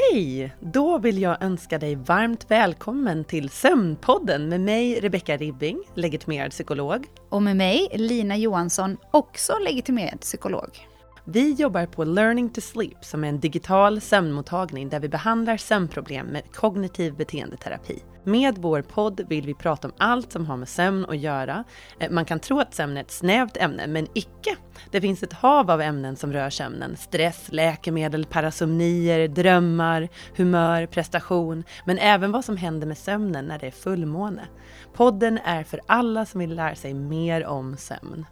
Hej! Då vill jag önska dig varmt välkommen till Sömnpodden med mig Rebecka Ribbing, legitimerad psykolog. Och med mig Lina Johansson, också legitimerad psykolog. Vi jobbar på Learning to Sleep som är en digital sömnmottagning där vi behandlar sömnproblem med kognitiv beteendeterapi. Med vår podd vill vi prata om allt som har med sömn att göra. Eh, man kan tro att sömn är ett snävt ämne, men icke. Det finns ett hav av ämnen som rör sömnen. Stress, läkemedel, parasomnier, drömmar, humör, prestation, men även vad som händer med sömnen när det är fullmåne. Podden är för alla som vill lära sig mer om sömn.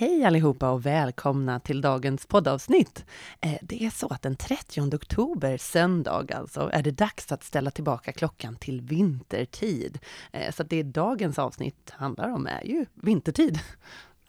Hej allihopa och välkomna till dagens poddavsnitt. Eh, det är så att den 30 oktober, söndag alltså, är det dags att ställa tillbaka klockan till vintertid. Eh, så det dagens avsnitt handlar om är ju vintertid.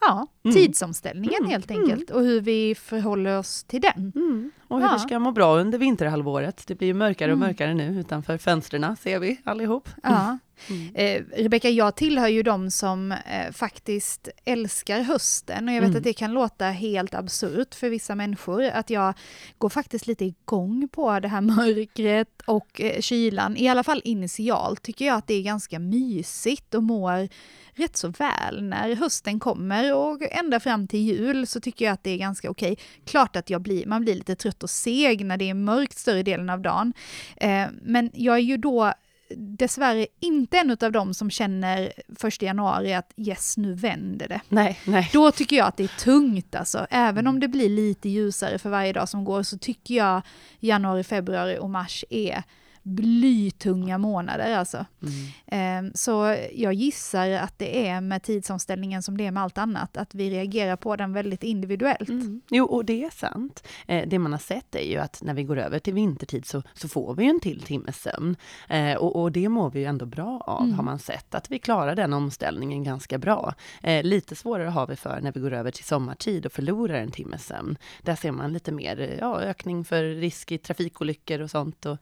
Ja, mm. tidsomställningen mm. helt enkelt och hur vi förhåller oss till den. Mm. Och hur ja. vi ska må bra under vinterhalvåret. Det blir ju mörkare och mm. mörkare nu utanför fönstren ser vi allihop. Ja. Mm. Eh, Rebecka, jag tillhör ju de som eh, faktiskt älskar hösten och jag vet mm. att det kan låta helt absurt för vissa människor, att jag går faktiskt lite igång på det här mörkret och eh, kylan. I alla fall initialt tycker jag att det är ganska mysigt och mår rätt så väl när hösten kommer och ända fram till jul så tycker jag att det är ganska okej. Klart att jag blir, man blir lite trött och seg när det är mörkt större delen av dagen. Eh, men jag är ju då dessvärre inte en av dem som känner första januari att yes, nu vänder det. Nej, nej. Då tycker jag att det är tungt alltså. Även om det blir lite ljusare för varje dag som går så tycker jag januari, februari och mars är blytunga månader alltså. Mm. Ehm, så jag gissar att det är med tidsomställningen som det är med allt annat, att vi reagerar på den väldigt individuellt. Mm. Jo, och det är sant. Eh, det man har sett är ju att när vi går över till vintertid så, så får vi en till timmes sömn. Eh, och, och, det mår vi ju ändå bra av, mm. har man sett. Att vi klarar den omställningen ganska bra. Eh, lite svårare har vi för när vi går över till sommartid och förlorar en timmes sömn. Där ser man lite mer ja, ökning för risk i trafikolyckor och sånt. Och,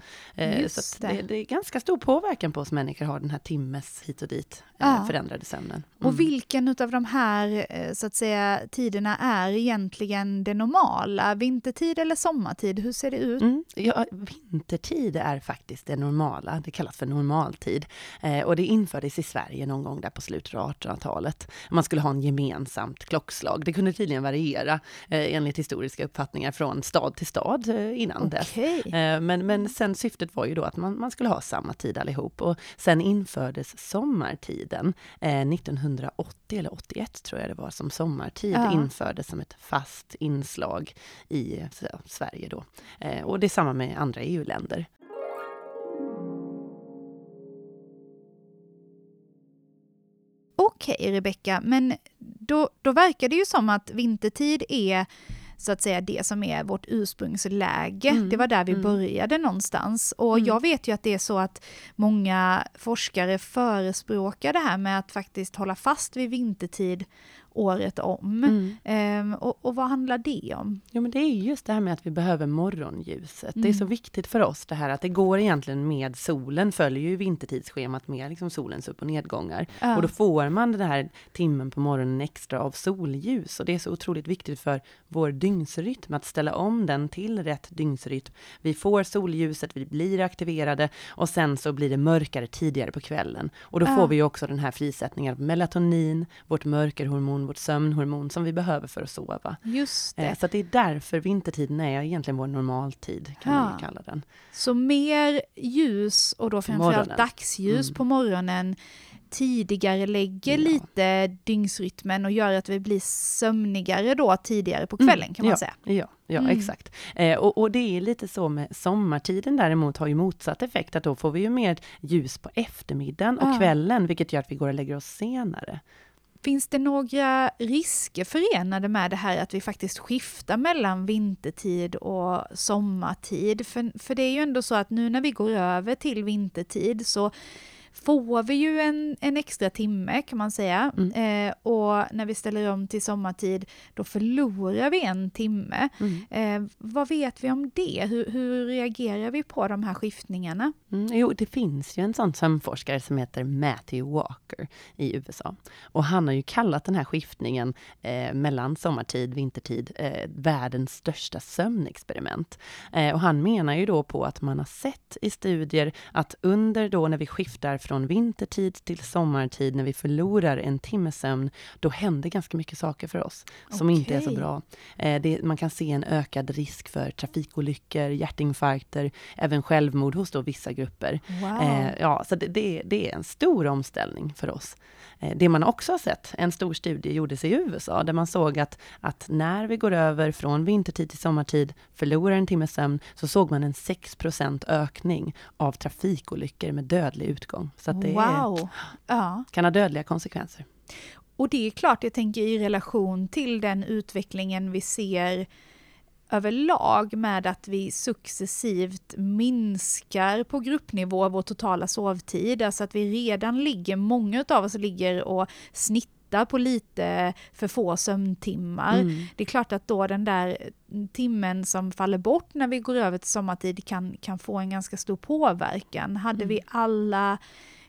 så det. det. är ganska stor påverkan på oss människor har den här timmes hit och dit eh, ja. förändrade sömnen. Mm. Och vilken av de här eh, så att säga, tiderna är egentligen det normala? Vintertid eller sommartid? Hur ser det ut? Mm. Ja, vintertid är faktiskt det normala. Det kallas för normaltid. Eh, och det infördes i Sverige någon gång där på slutet av 1800-talet. Man skulle ha en gemensamt klockslag. Det kunde tydligen variera eh, enligt historiska uppfattningar från stad till stad eh, innan okay. dess. Eh, men, men sen syftet var ju då att man, man skulle ha samma tid allihop. Och sen infördes sommartiden eh, 1980 eller 81 tror jag det var som sommartid ja. infördes som ett fast inslag i så, Sverige då. Eh, och det är samma med andra EU-länder. Okej Rebecka, men då, då verkar det ju som att vintertid är så att säga det som är vårt ursprungsläge. Mm. Det var där vi mm. började någonstans. Och mm. jag vet ju att det är så att många forskare förespråkar det här med att faktiskt hålla fast vid vintertid året om. Mm. Ehm, och, och, vad handlar det om? Jo, men det är just det här med att vi behöver morgonljuset. Mm. Det är så mm. viktigt för oss det här att det går egentligen med solen, följer ju vintertidsschemat med liksom solens upp och nedgångar. Ja. Och då får man den här timmen på morgonen extra av solljus. Och det är så otroligt viktigt för vår dygnsrytm, att ställa om den till rätt dygnsrytm. Vi får solljuset, vi blir aktiverade och sen så blir det mörkare tidigare på kvällen. Och då ja. får vi ju också den här frisättningen av melatonin, vårt mörkerhormon hormon, vårt sömnhormon som vi behöver för att sova. Just det. Eh, så det är därför vintertiden är egentligen vår normaltid, kan ja. man kalla den. Så mer ljus och då framförallt dagsljus mm. på morgonen tidigare lägger ja. lite dygnsrytmen och gör att vi blir sömnigare då tidigare på kvällen mm. kan man ja. säga. Ja, ja mm. exakt. Eh, och, och, det är lite så med sommartiden däremot har ju motsatt effekt, att då får vi ju mer ljus på eftermiddagen och kvällen, vilket gör att vi går och lägger oss senare. Finns det några risker förenade med det här att vi faktiskt skiftar mellan vintertid och sommartid? För, för det är ju ändå så att nu när vi går över till vintertid så får vi ju en, en extra timme kan man säga. Mm. Eh, och när vi ställer om till sommartid, då förlorar vi en timme. Mm. Eh, vad vet vi om det? Hur, hur reagerar vi på de här skiftningarna? Mm, jo, det finns ju en sån sömnforskare som heter Matthew Walker i USA. Och han har ju kallat den här skiftningen eh, mellan sommartid, vintertid, eh, världens största sömnexperiment. Eh, och han menar ju då på att man har sett i studier att under då när vi skiftar från vintertid till sommartid, när vi förlorar en timmes sömn, då händer ganska mycket saker för oss som Okej. inte är så bra. Eh, det, man kan se en ökad risk för trafikolyckor, hjärtinfarkter, även självmord hos då vissa grupper. Wow. Eh, ja, så det, det, det är en stor omställning för oss. Eh, det man också har sett, en stor studie gjordes i USA, där man såg att, att när vi går över från vintertid till sommartid, förlorar en timmes sömn, så såg man en 6% ökning av trafikolyckor med dödlig utgång. Så att det är, wow! Ja. kan ha dödliga konsekvenser. Och det är klart, jag tänker i relation till den utvecklingen vi ser överlag med att vi successivt minskar på gruppnivå vår totala sovtid, alltså att vi redan ligger, många av oss ligger och snittar på lite för få sömntimmar. Mm. Det är klart att då den där timmen som faller bort när vi går över till sommartid kan, kan få en ganska stor påverkan. Hade Mm. vi alla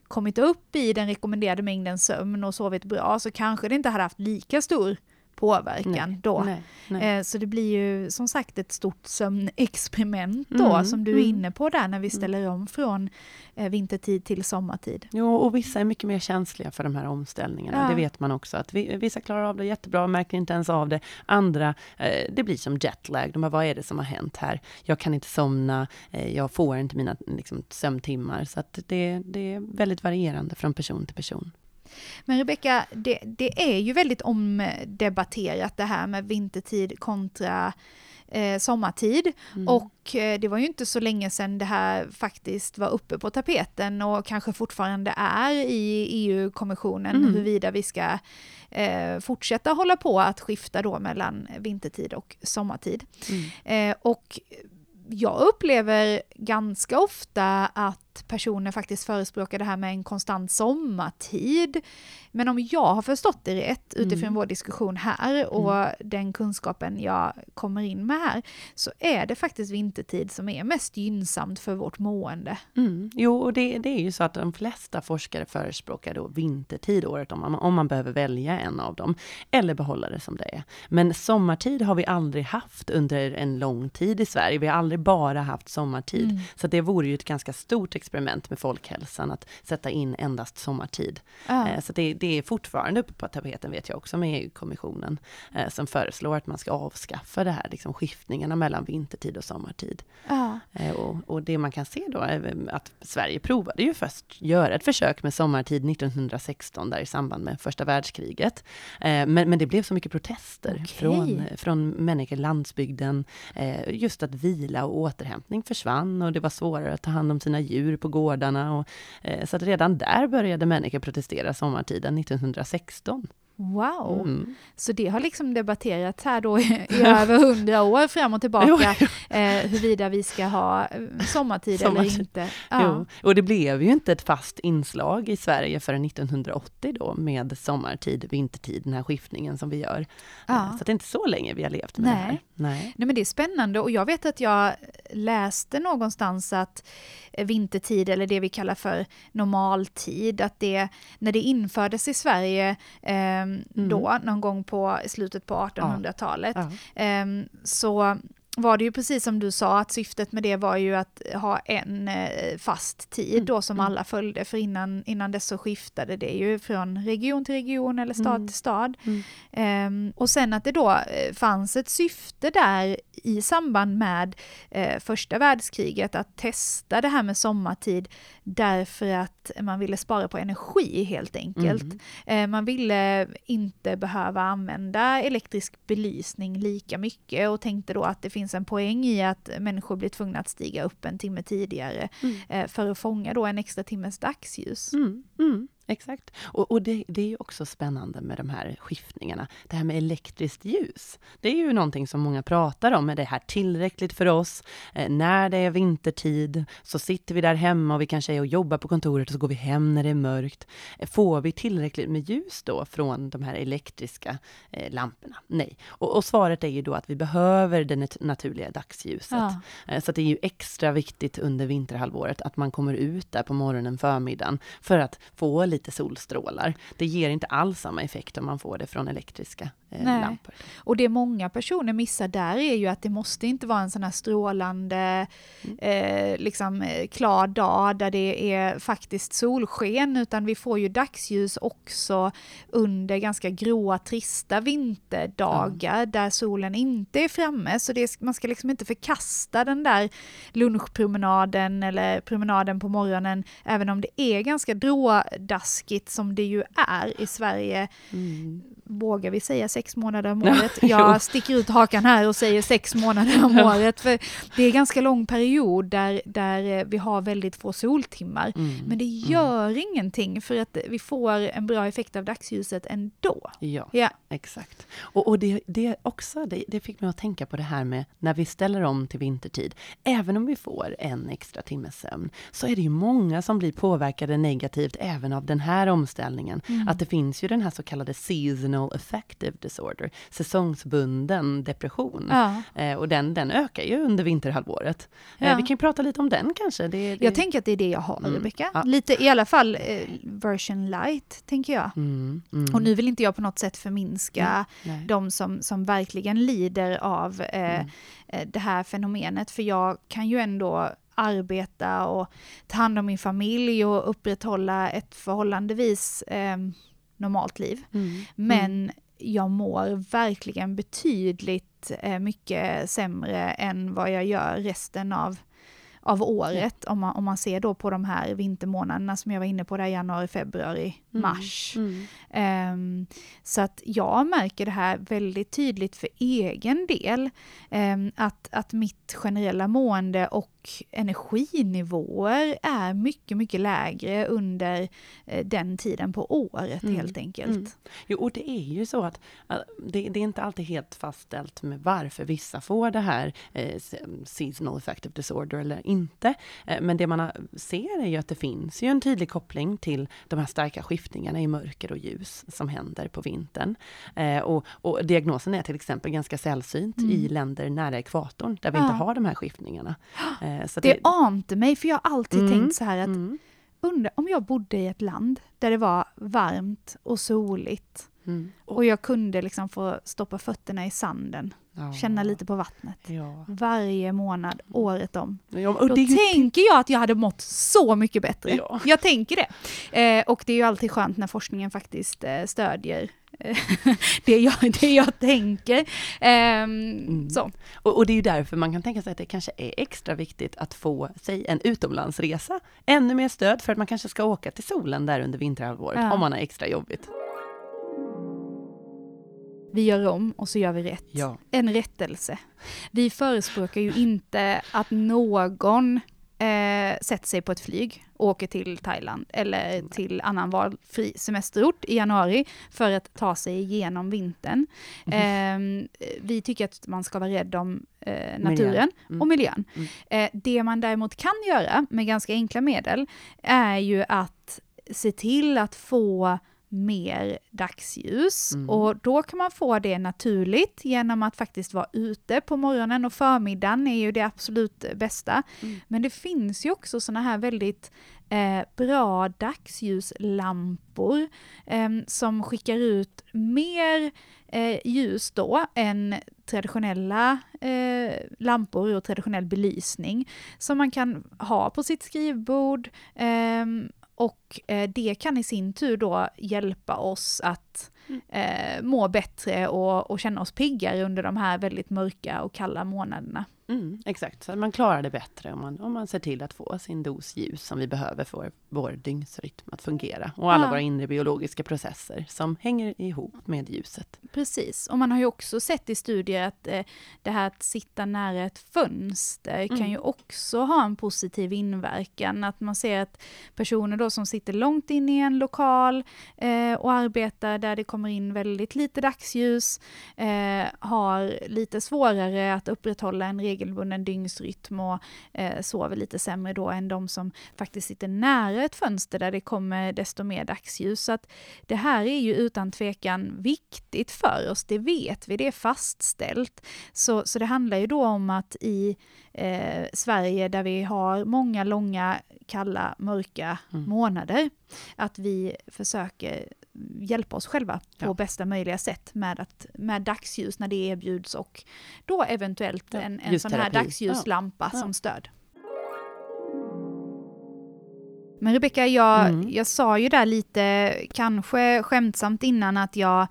kommit upp i den rekommenderade mängden sömn och sovit bra så kanske det inte hade haft lika stor påverkan Nej, då. Nej, nej. Eh, Så det blir ju som sagt ett stort sömnexperiment då, Mm, som du är mm. inne på där när vi ställer om från eh, vintertid till sommartid. Jo, och vissa är mycket mer känsliga för de här omställningarna. Ja. Det vet man också. att vi, Vissa klarar av det jättebra, märker inte ens av det. Andra, eh, det blir som jetlag. De bara, vad är det som har hänt här? Jag kan inte somna, jag får inte mina liksom, sömntimmar. Så att det, det är väldigt varierande från person till person. Men Rebecka, det, det är ju väldigt omdebatterat det här med vintertid kontra eh, sommartid. Mm. Och eh, det var ju inte så länge sedan det här faktiskt var uppe på tapeten och kanske fortfarande är i EU-kommissionen Mm. huruvida vi ska eh, fortsätta hålla på att skifta då mellan vintertid och sommartid. Mm. Eh, och jag upplever ganska ofta att personer faktiskt förespråkar det här med en konstant sommartid. Men om jag har förstått det rätt utifrån Mm. vår diskussion här och den kunskapen jag kommer in med här, så är det faktiskt vintertid som är mest gynnsamt för vårt mående. Mm. Jo, och det, det är ju så att de flesta forskare förespråkar då vintertid året om, man- om man behöver välja en av dem, eller behålla det som det är. Men sommartid har vi aldrig haft under en lång tid i Sverige. Vi har aldrig bara haft sommartid. Mm. Så det vore ju ett ganska stort experiment med folkhälsan att sätta in endast sommartid. Ja. Eh, Så det, det är fortfarande uppe på tapeten vet jag också med EU-kommissionen eh, som föreslår att man ska avskaffa det här liksom skiftningarna mellan vintertid och sommartid. Ja. Eh, Och, och det man kan se då är att Sverige provade ju först göra ett försök med sommartid 1916 där i samband med första världskriget. Men, men det blev så mycket protester Okej. från, från människor landsbygden. Just att vila och återhämtning försvann och det var svårare att ta hand om sina djur på gårdarna. Och, eh, så att redan där började människor protestera sommartiden 1916. Wow! Mm. Så det har liksom debatterats här då i, i över hundra år fram och tillbaka, eh, huruvida vi ska ha eh, sommartid, eller Sommartid. inte. Ja. Och det blev ju inte ett fast inslag i Sverige förrän 1980 då med sommartid, vintertid, den här skiftningen som vi gör. Ja. Så det är inte så länge vi har levt med det här. Nej. Nej. Nej men det är spännande och jag vet att jag läste någonstans att eh, vintertid eller det vi kallar för normaltid, att det när det infördes i Sverige eh, då någon gång på slutet på 1800-talet Ja. Ehm, så var det ju precis som du sa, att syftet med det var ju att ha en eh, fast tid då som alla följde, för innan, innan dess så skiftade det ju från region till region eller stad Mm. till stad. Mm. Ehm, och sen att det då eh, fanns ett syfte där i samband med eh, första världskriget att testa det här med sommartid därför att man ville spara på energi helt enkelt. Mm. Eh, Man ville inte behöva använda elektrisk belysning lika mycket och tänkte då att det finns en poäng i att människor blir tvungna att stiga upp en timme tidigare Mm. eh, för att fånga då en extra timmes dagsljus. Mm. Exakt. Och, och det, det, är ju också spännande med de här skiftningarna. Det här med elektriskt ljus. Det är ju någonting som många pratar om. Är det här tillräckligt för oss? Eh, när det är vintertid så sitter vi där hemma och vi kanske är och jobbar på kontoret och så går vi hem när det är mörkt. Eh, får vi tillräckligt med ljus då från de här elektriska eh, lamporna? Nej. Och, och, svaret är ju då att vi behöver det naturliga dagsljuset. Ja. Eh, så det är ju extra viktigt under vinterhalvåret att man kommer ut där på morgonen, förmiddagen, för att få lite solstrålar. Det ger inte alls samma effekt om man får det från elektriska eh, lampor. Och det många personer missar där är ju att det måste inte vara en sån här strålande, mm. eh, liksom eh, klar dag där det är faktiskt solsken, utan vi får ju dagsljus också under ganska gråa, trista vinterdagar mm. där solen inte är framme. Så det, man ska liksom inte förkasta den där lunchpromenaden eller promenaden på morgonen, även om det är ganska grådaskigt som det ju är i Sverige. Mm. Vågar vi säga sex månader om året? Jag sticker ut hakan här och säger sex månader om året, för det är ganska lång period där, där vi har väldigt få soltimmar. Mm. Men det mm. gör mm. ingenting för att vi får en bra effekt av dagsljuset ändå. Ja, ja. exakt. Och, och det, det också, det, det fick mig att tänka på det här med när vi ställer om till vintertid. Även om vi får en extra timmes sömn, så är det ju många som blir påverkade negativt även av den här omställningen. Mm. Att det finns ju den här så kallade seasonal affective disorder, säsongsbunden depression. Ja. Eh, och den, den ökar ju under vinterhalvåret. Eh, ja. vi kan prata lite om den kanske. Det, det... Jag tänker att det är det jag har, mm. Rebecka. Ja. Lite i alla fall eh, version light, tänker jag. Mm. Mm. Och nu vill inte jag på något sätt förminska de som, som verkligen lider av eh, mm. eh, det här fenomenet, för jag kan ju ändå arbeta och ta hand om min familj och upprätthålla ett förhållandevis eh, normalt liv. Mm. mm. Men jag mår verkligen betydligt eh, mycket sämre än vad jag gör resten av av året, om, man, om man ser då på de här vintermånaderna som jag var inne på, där januari, februari, mm. mars. Mm. Um, så att jag märker det här väldigt tydligt för egen del, um, att, att mitt generella mående och energinivåer är mycket, mycket lägre under eh, den tiden på året mm. helt enkelt. Mm. Jo, och det är ju så att det, det, är inte alltid helt fastställt med varför vissa får det här eh, seasonal affective disorder eller inte. Eh, men det man ser är ju att det finns ju en tydlig koppling till de här starka skiftningarna i mörker och ljus som händer på vintern. Eh, och, och diagnosen är till exempel ganska sällsynt mm. i länder nära ekvatorn, där vi ja. inte har de här skiftningarna. Eh, så det, det ante mig, för jag har alltid mm, tänkt så här att mm. undra om jag bodde i ett land där det var varmt och soligt mm. och jag kunde liksom få stoppa fötterna i sanden, ja. känna lite på vattnet ja. varje månad, året om. Ja, Då tänker jag att jag hade mått så mycket bättre. Jag tänker det. Eh, och det är ju alltid skönt när forskningen faktiskt eh, stödjer det, jag, det jag tänker. Um, mm. så. Och, och, det är ju därför man kan tänka sig att det kanske är extra viktigt att få sig en utomlandsresa. Ännu mer stöd för att man kanske ska åka till solen där under vinterhalvåret, ja. om man har extra jobbigt. Vi gör om och så gör vi rätt. Ja. En rättelse. Vi förespråkar ju inte att någon eh, sätter sig på ett flyg och åker till Thailand eller till annan valfri semesterort i januari för att ta sig igenom vintern. Mm. Eh, vi tycker att man ska vara rädd om eh, naturen mm. och miljön. Mm. Eh, det man däremot kan göra med ganska enkla medel är ju att se till att få mer dagsljus mm. och då kan man få det naturligt genom att faktiskt vara ute på morgonen och förmiddagen är ju det absolut bästa. Mm. Men det finns ju också sådana här väldigt eh, bra dagsljuslampor eh, som skickar ut mer eh, ljus då än traditionella eh, lampor och traditionell belysning som man kan ha på sitt skrivbord ehm, och eh, det kan i sin tur då hjälpa oss att mm. eh, må bättre och, och känna oss piggare under de här väldigt mörka och kalla månaderna. Mm, exakt, så man klarar det bättre om man, om man ser till att få sin dos ljus som vi behöver för vår, dygnsrytm att fungera. Och alla ja. våra inre biologiska processer som hänger ihop med ljuset. Precis, och man har ju också sett i studier att eh, det här att sitta nära ett fönster mm. kan ju också ha en positiv inverkan. Att man ser att personer då som sitter långt in i en lokal eh, och arbetar där det kommer in väldigt lite dagsljus eh, har lite svårare att upprätthålla en regelbunden dygnsrytm och eh, sover lite sämre då än de som faktiskt sitter nära ett fönster där det kommer desto mer dagsljus. Så att det här är ju utan tvekan viktigt för oss, det vet vi, det är fastställt. Så, så det handlar ju då om att i eh, Sverige där vi har många långa, kalla, mörka mm. månader, att vi försöker hjälpa oss själva på ja. bästa möjliga sätt med, att, med dagsljus när det erbjuds och då eventuellt ja, en, en sån här dagsljuslampa ja. som stöd. Men Rebecka, jag, mm. jag sa ju där lite, kanske skämtsamt innan, att jag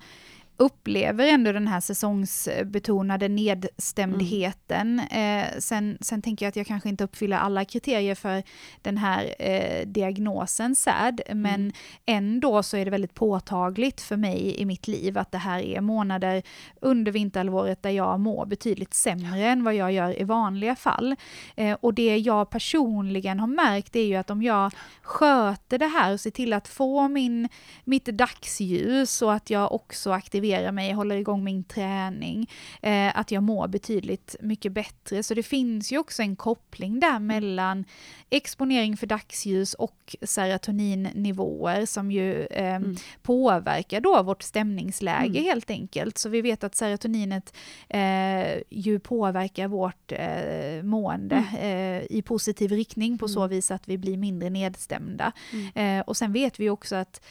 upplever ändå den här säsongsbetonade nedstämdheten. Mm. Eh, sen, sen tänker jag att jag kanske inte uppfyller alla kriterier för den här eh, diagnosen SAD, men mm. ändå så är det väldigt påtagligt för mig i mitt liv att det här är månader under vinterhalvåret där jag mår betydligt sämre än vad jag gör i vanliga fall. Eh, och det jag personligen har märkt är ju att om jag sköter det här och ser till att få min, mitt dagsljus och att jag också aktiverar aktiverar mig, håller igång min träning, eh, att jag mår betydligt mycket bättre. Så det finns ju också en koppling där mellan exponering för dagsljus och serotoninnivåer som ju eh, mm. påverkar då vårt stämningsläge mm. helt enkelt. Så vi vet att serotoninet eh, ju påverkar vårt eh, mående mm. eh, i positiv riktning på så mm. vis att vi blir mindre nedstämda. Mm. Eh, och sen vet vi också att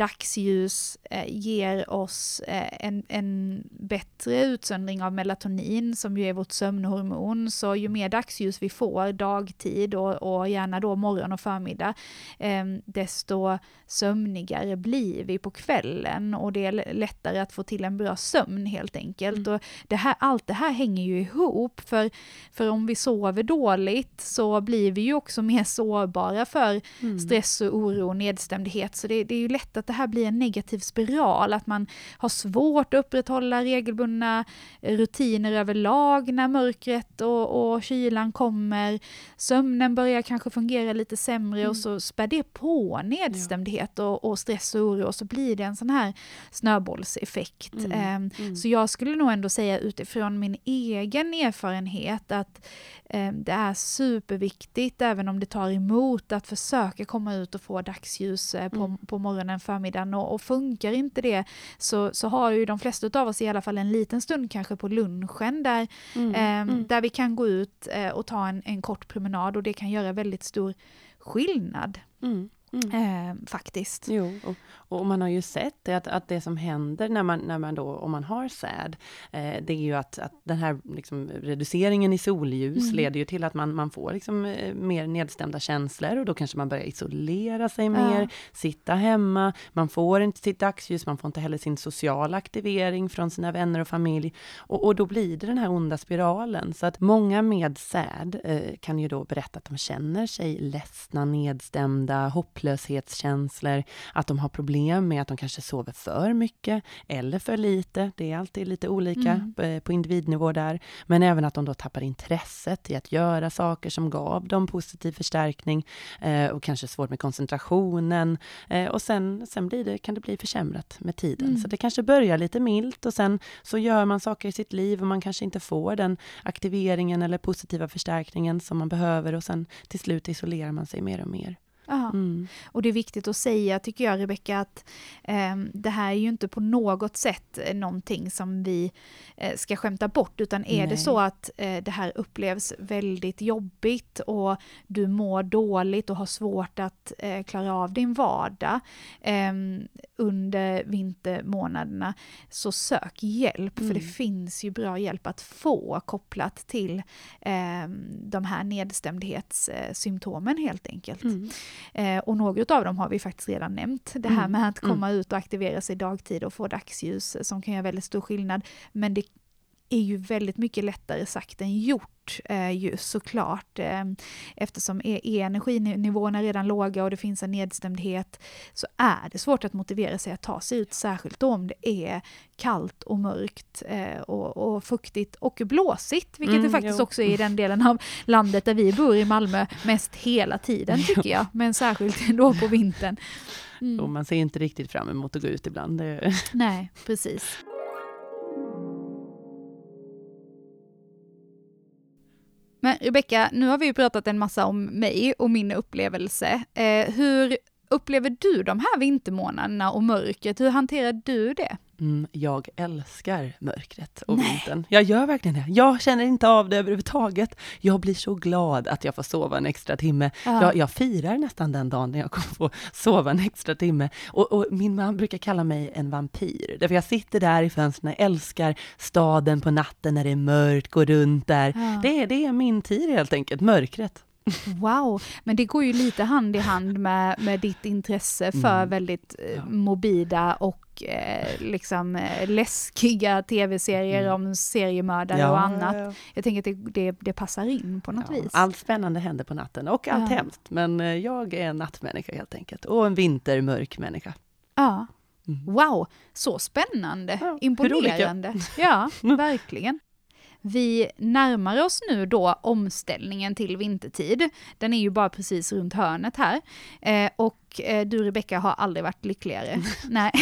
dagsljus eh, ger oss eh, en, en bättre utsöndring av melatonin som ju är vårt sömnhormon. Så ju mer dagsljus vi får dagtid och, och gärna då morgon och förmiddag, eh, desto sömnigare blir vi på kvällen och det är lättare att få till en bra sömn helt enkelt. Mm. Och det här, allt det här hänger ju ihop, för, för om vi sover dåligt så blir vi ju också mer sårbara för mm. stress och oro och nedstämdhet. Så det, det är ju lätt att det här blir en negativ spiral, att man har svårt att upprätthålla regelbundna rutiner överlag när mörkret och, och kylan kommer. Sömnen börjar kanske fungera lite sämre mm. och så spär det på nedstämdhet och, och, stress och oro och så blir det en sån här snöbollseffekt. Mm. Um, mm. Så jag skulle nog ändå säga utifrån min egen erfarenhet att um, det är superviktigt, även om det tar emot, att försöka komma ut och få dagsljus uh, på, mm. på morgonen för förmiddagen och, och, funkar inte det så, så har ju de flesta av oss i alla fall en liten stund kanske på lunchen där, mm, eh, mm. där vi kan gå ut eh, och ta en, en kort promenad och det kan göra väldigt stor skillnad. Mm. Mm. Eh, faktiskt. Jo, och, och, man har ju sett det, att, att det som händer när man, när man då, om man har säd, eh, det är ju att, att den här liksom, reduceringen i solljus mm. leder ju till att man, man får liksom, eh, mer nedstämda känslor och då kanske man börjar isolera sig mer, sitta hemma, man får inte sitt dagsljus, man får inte heller sin sociala aktivering från sina vänner och familj. Och, och då blir det den här onda spiralen. Så att många med säd eh, kan ju då berätta att de känner sig ledsna, nedstämda, hopplöshetskänslor, att de har problem med att de kanske sover för mycket eller för lite. Det är alltid lite olika mm. på individnivå där. Men även att de då tappar intresset i att göra saker som gav dem positiv förstärkning eh, och kanske svårt med koncentrationen. Eh, och sen, sen blir det, kan det bli försämrat med tiden. Mm. Så det kanske börjar lite milt och sen så gör man saker i sitt liv och man kanske inte får den aktiveringen eller positiva förstärkningen som man behöver och sen till slut isolerar man sig mer och mer. Mm. Och det är viktigt att säga, tycker jag, Rebecka, att eh, det här är ju inte på något sätt eh, någonting som vi eh, ska skämta bort, utan är Nej. det så att eh, det här upplevs väldigt jobbigt och du mår dåligt och har svårt att eh, klara av din vardag ehm, under vintermånaderna, så sök hjälp, mm. för det mm. finns ju bra hjälp att få kopplat till ehm, de här nedstämdhetssymptomen helt enkelt. Mm. Eh, och några av dem har vi faktiskt redan nämnt. Det här mm. med att komma mm. ut och aktivera sig dagtid och få dagsljus som kan göra väldigt stor skillnad. Men det är ju väldigt mycket lättare sagt än gjort eh, ju såklart. Eh, eftersom är, är energinivåerna redan låga och det finns en nedstämdhet så är det svårt att motivera sig att ta sig ut, särskilt om det är kallt och mörkt eh, och, och, fuktigt och blåsigt, vilket mm, det faktiskt jo. också är i den delen av landet där vi bor i Malmö mest hela tiden tycker jag, men särskilt då på vintern. Mm. Och man ser inte riktigt fram emot att gå ut ibland. Nej, precis. Men Rebecka, nu har vi ju pratat en massa om mig och min upplevelse. Eh, hur upplever du de här vintermånaderna och mörkret? Hur hanterar du det? Mm, jag älskar mörkret och Nej. vintern. Jag gör verkligen det. Jag känner inte av det överhuvudtaget. Jag blir så glad att jag får sova en extra timme. Jag, jag, firar nästan den dagen när jag kommer få sova en extra timme. Och, och, min man brukar kalla mig en vampyr. Därför jag sitter där i fönstren, älskar staden på natten när det är mörkt, går runt där. Ja. Det, det är min tid helt enkelt, mörkret. Wow, men det går ju lite hand i hand med, med ditt intresse för mm. väldigt eh, ja. mobila och eh, liksom eh, läskiga tv-serier mm. om seriemördare ja, och annat. Ja, jag tänker att det, det, det, passar in på något vis. Allt spännande händer på natten och allt ja. hemskt, men eh, jag är en nattmänniska helt enkelt och en vintermörk människa. Ja. Mm. Wow, så spännande, imponerande. Ja, verkligen. Vi närmar oss nu då omställningen till vintertid. Den är ju bara precis runt hörnet här. Eh, och eh, du Rebecka har aldrig varit lyckligare. Nej.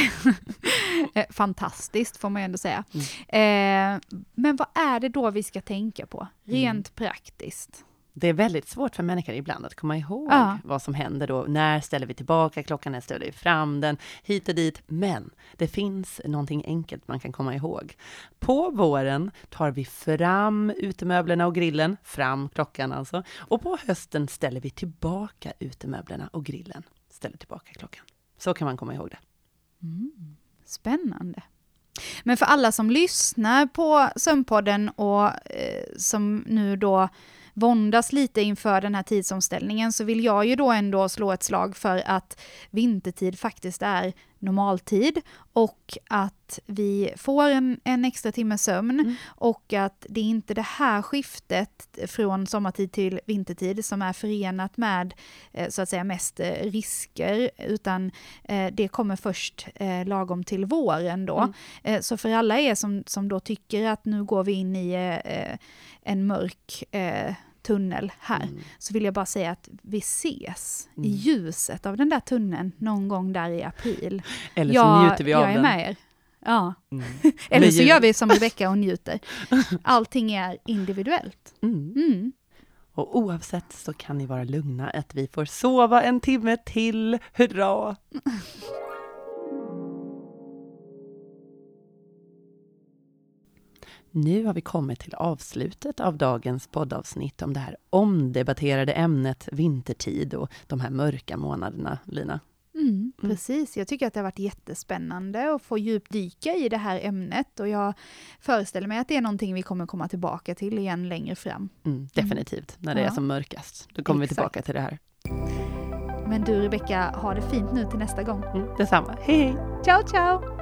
Eh, fantastiskt får man ju ändå säga. Mm. Eh, men vad är det då vi ska tänka på, rent mm. praktiskt? Det är väldigt svårt för människor ibland att komma ihåg ja. vad som händer då. När ställer vi tillbaka klockan? När ställer vi fram den? Hit och dit. Men det finns någonting enkelt man kan komma ihåg. På våren tar vi fram utemöblerna och grillen, fram klockan alltså. Och på hösten ställer vi tillbaka utemöblerna och grillen, ställer tillbaka klockan. Så kan man komma ihåg det. Mm. Spännande. Men för alla som lyssnar på Sömnpodden och eh, som nu då våndas lite inför den här tidsomställningen så vill jag ju då ändå slå ett slag för att vintertid faktiskt är normaltid och att vi får en, en extra timme sömn mm. och att det är inte det här skiftet från sommartid till vintertid som är förenat med eh, så att säga mest eh, risker utan eh, det kommer först lagom till våren då. Mm. Så för alla er som, som då tycker att nu går vi in i en mörk tunnel här, mm. så vill jag bara säga att vi ses mm. i ljuset av den där tunneln någon gång där i april. Eller så jag, njuter vi av den. Jag är med er. Ja. Mm. Eller så gör vi som Rebecka och njuter. Allting är individuellt. Mm. mm. Och oavsett så kan ni vara lugna att vi får sova en timme till. Hurra! Nu har vi kommit till avslutet av dagens poddavsnitt om det här omdebatterade ämnet vintertid och de här mörka månaderna, Lina. Mm, mm. precis, jag tycker att det har varit jättespännande att få djupdyka i det här ämnet och jag föreställer mig att det är någonting vi kommer komma tillbaka till igen längre fram. Mm, definitivt, när det ja. är som mörkast. Då kommer Exakt. vi tillbaka till det här. Men du Rebecka, ha det fint nu till nästa gång. Mm, detsamma. Hej hej! Ciao ciao!